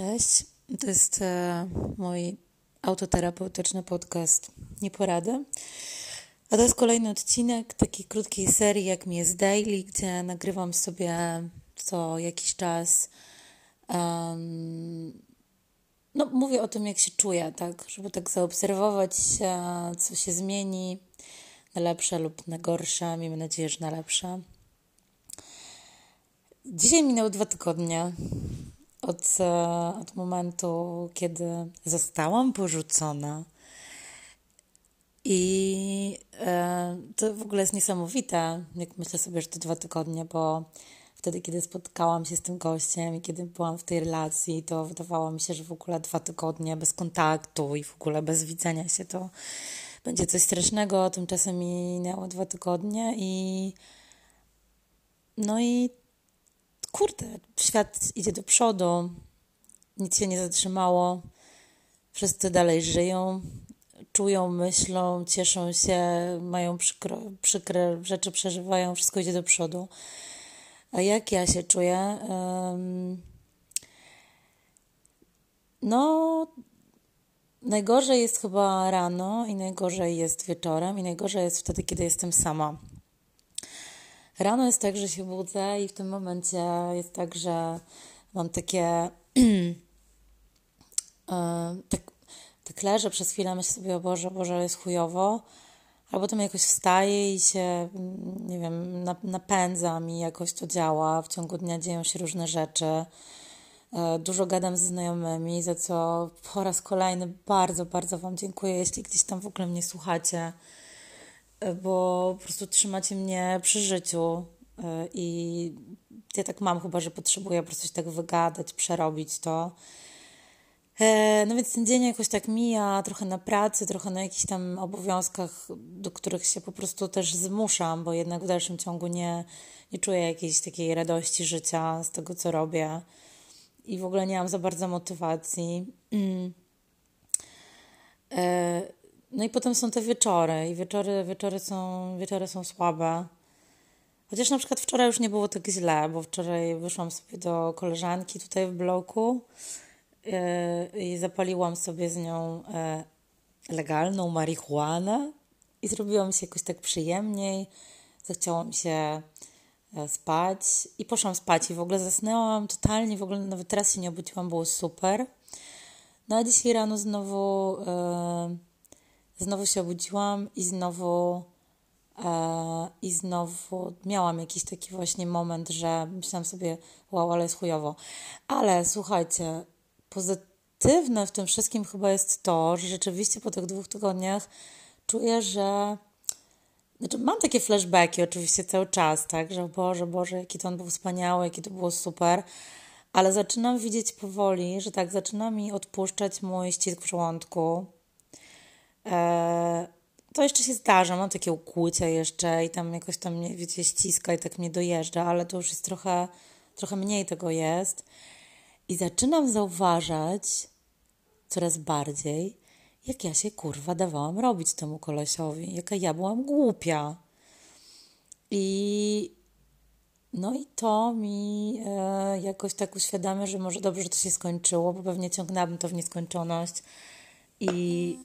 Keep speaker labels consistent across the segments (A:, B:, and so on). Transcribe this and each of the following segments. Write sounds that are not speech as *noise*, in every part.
A: Cześć, to jest e, mój autoterapeutyczny podcast Nieporady. A to jest kolejny odcinek takiej krótkiej serii, jak mi jest daily, gdzie nagrywam sobie co jakiś czas. Um, no, mówię o tym, jak się czuję, tak, żeby tak zaobserwować, e, co się zmieni na lepsze lub na gorsze. Miejmy nadzieję, że na lepsze. Dzisiaj minęły dwa tygodnie od, e, od momentu, kiedy zostałam porzucona. I e, to w ogóle jest niesamowite, jak myślę sobie, że to dwa tygodnie, bo wtedy, kiedy spotkałam się z tym gościem i kiedy byłam w tej relacji, to wydawało mi się, że w ogóle dwa tygodnie bez kontaktu i w ogóle bez widzenia się to będzie coś strasznego. Tymczasem minęło dwa tygodnie i no i kurde, świat idzie do przodu, nic się nie zatrzymało, wszyscy dalej żyją, czują, myślą, cieszą się, mają przykro, przykre rzeczy, przeżywają, wszystko idzie do przodu. A jak ja się czuję? No, najgorzej jest chyba rano i najgorzej jest wieczorem i najgorzej jest wtedy, kiedy jestem sama. Rano jest tak, że się budzę i w tym momencie jest tak, że mam takie. *clears throat* E, tak, tak leżę przez chwilę, myślę sobie, o Boże, Boże, jest chujowo. Albo potem jakoś wstaję i się, nie wiem, napędzam i jakoś to działa. W ciągu dnia dzieją się różne rzeczy. E, dużo gadam ze znajomymi, za co po raz kolejny bardzo, bardzo Wam dziękuję, jeśli gdzieś tam w ogóle mnie słuchacie bo po prostu trzymacie mnie przy życiu e, i ja tak mam chyba, że potrzebuję po prostu się tak wygadać, przerobić to. E, no więc ten dzień jakoś tak mija, trochę na pracy, trochę na jakichś tam obowiązkach, do których się po prostu też zmuszam, bo jednak w dalszym ciągu nie, nie czuję jakiejś takiej radości życia z tego, co robię i w ogóle nie mam za bardzo motywacji. Mm. E, no i potem są te wieczory i wieczory, wieczory, są, wieczory są słabe. Chociaż na przykład wczoraj już nie było tak źle, bo wczoraj wyszłam sobie do koleżanki tutaj w bloku yy, i zapaliłam sobie z nią yy, legalną marihuanę i zrobiło mi się jakoś tak przyjemniej. Zachciało mi się yy, spać i poszłam spać i w ogóle zasnęłam totalnie, w ogóle nawet teraz się nie obudziłam, było super. No a dzisiaj rano znowu znowu się obudziłam i znowu e, i znowu miałam jakiś taki właśnie moment, że myślałam sobie, wow, ale jest chujowo. Ale słuchajcie, pozytywne w tym wszystkim chyba jest to, że rzeczywiście po tych dwóch tygodniach czuję, że znaczy mam takie flashbacki oczywiście cały czas, tak, że Boże, Boże, jaki to on był wspaniały, jaki to było super, ale zaczynam widzieć powoli, że tak, zaczyna mi odpuszczać mój ścisk w żołądku, to jeszcze się zdarza, mam takie ukłucie jeszcze i tam jakoś tam mnie, wiecie, ściska i tak mnie dojeżdża, ale to już jest trochę, trochę mniej tego jest. I zaczynam zauważać coraz bardziej, jak ja się kurwa dawałam robić temu kolesiowi, jaka ja byłam głupia. I no i to mi e, jakoś tak uświadamia, że może dobrze, że to się skończyło, bo pewnie ciągnęłabym to w nieskończoność. I,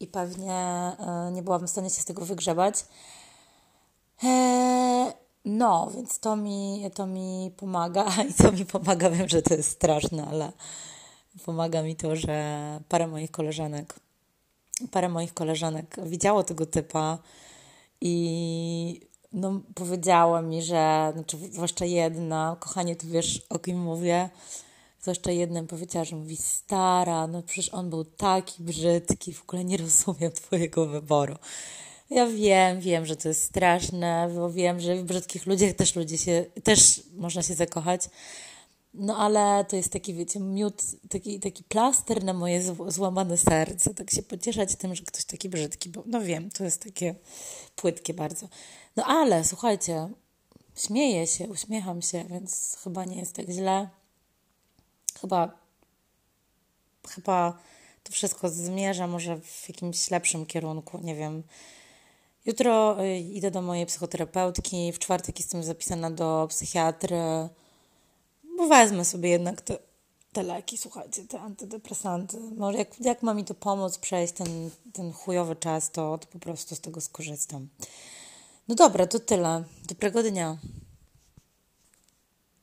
A: i pewnie e, nie byłabym w stanie się z tego wygrzebać. E, no, więc to mi, to mi pomaga *laughs* i to mi pomaga, wiem, że to jest straszne, ale pomaga mi to, że parę moich koleżanek, parę moich koleżanek widziało tego typa i no, powiedziała mi, że, znaczy, zwłaszcza jedna, kochanie, ty wiesz, o kim mówię, Zwłaszcza jednym powiedziała, że mówi, stara, no przecież on był taki brzydki, w ogóle nie rozumiem twojego wyboru. Ja wiem, wiem, że to jest straszne, bo wiem, że w brzydkich ludziach też ludzie się, też można się zakochać. No ale to jest taki, wiecie, miód, taki, taki plaster na moje złamane serce. Tak się pocieszać tym, że ktoś taki brzydki, bo no wiem, to jest takie płytkie bardzo. No ale słuchajcie, śmieję się, uśmiecham się, więc chyba nie jest tak źle chyba, chyba to wszystko zmierza może w jakimś lepszym kierunku, nie wiem. Jutro y, idę do mojej psychoterapeutki, w czwartek jestem zapisana do psychiatry. bo wezmę sobie jednak te, te leki, słuchajcie, te antydepresanty. Może jak, jak ma mi to pomóc przejść ten, ten chujowy czas, to, to po prostu z tego skorzystam. No dobra, to tyle. Dobrego dnia.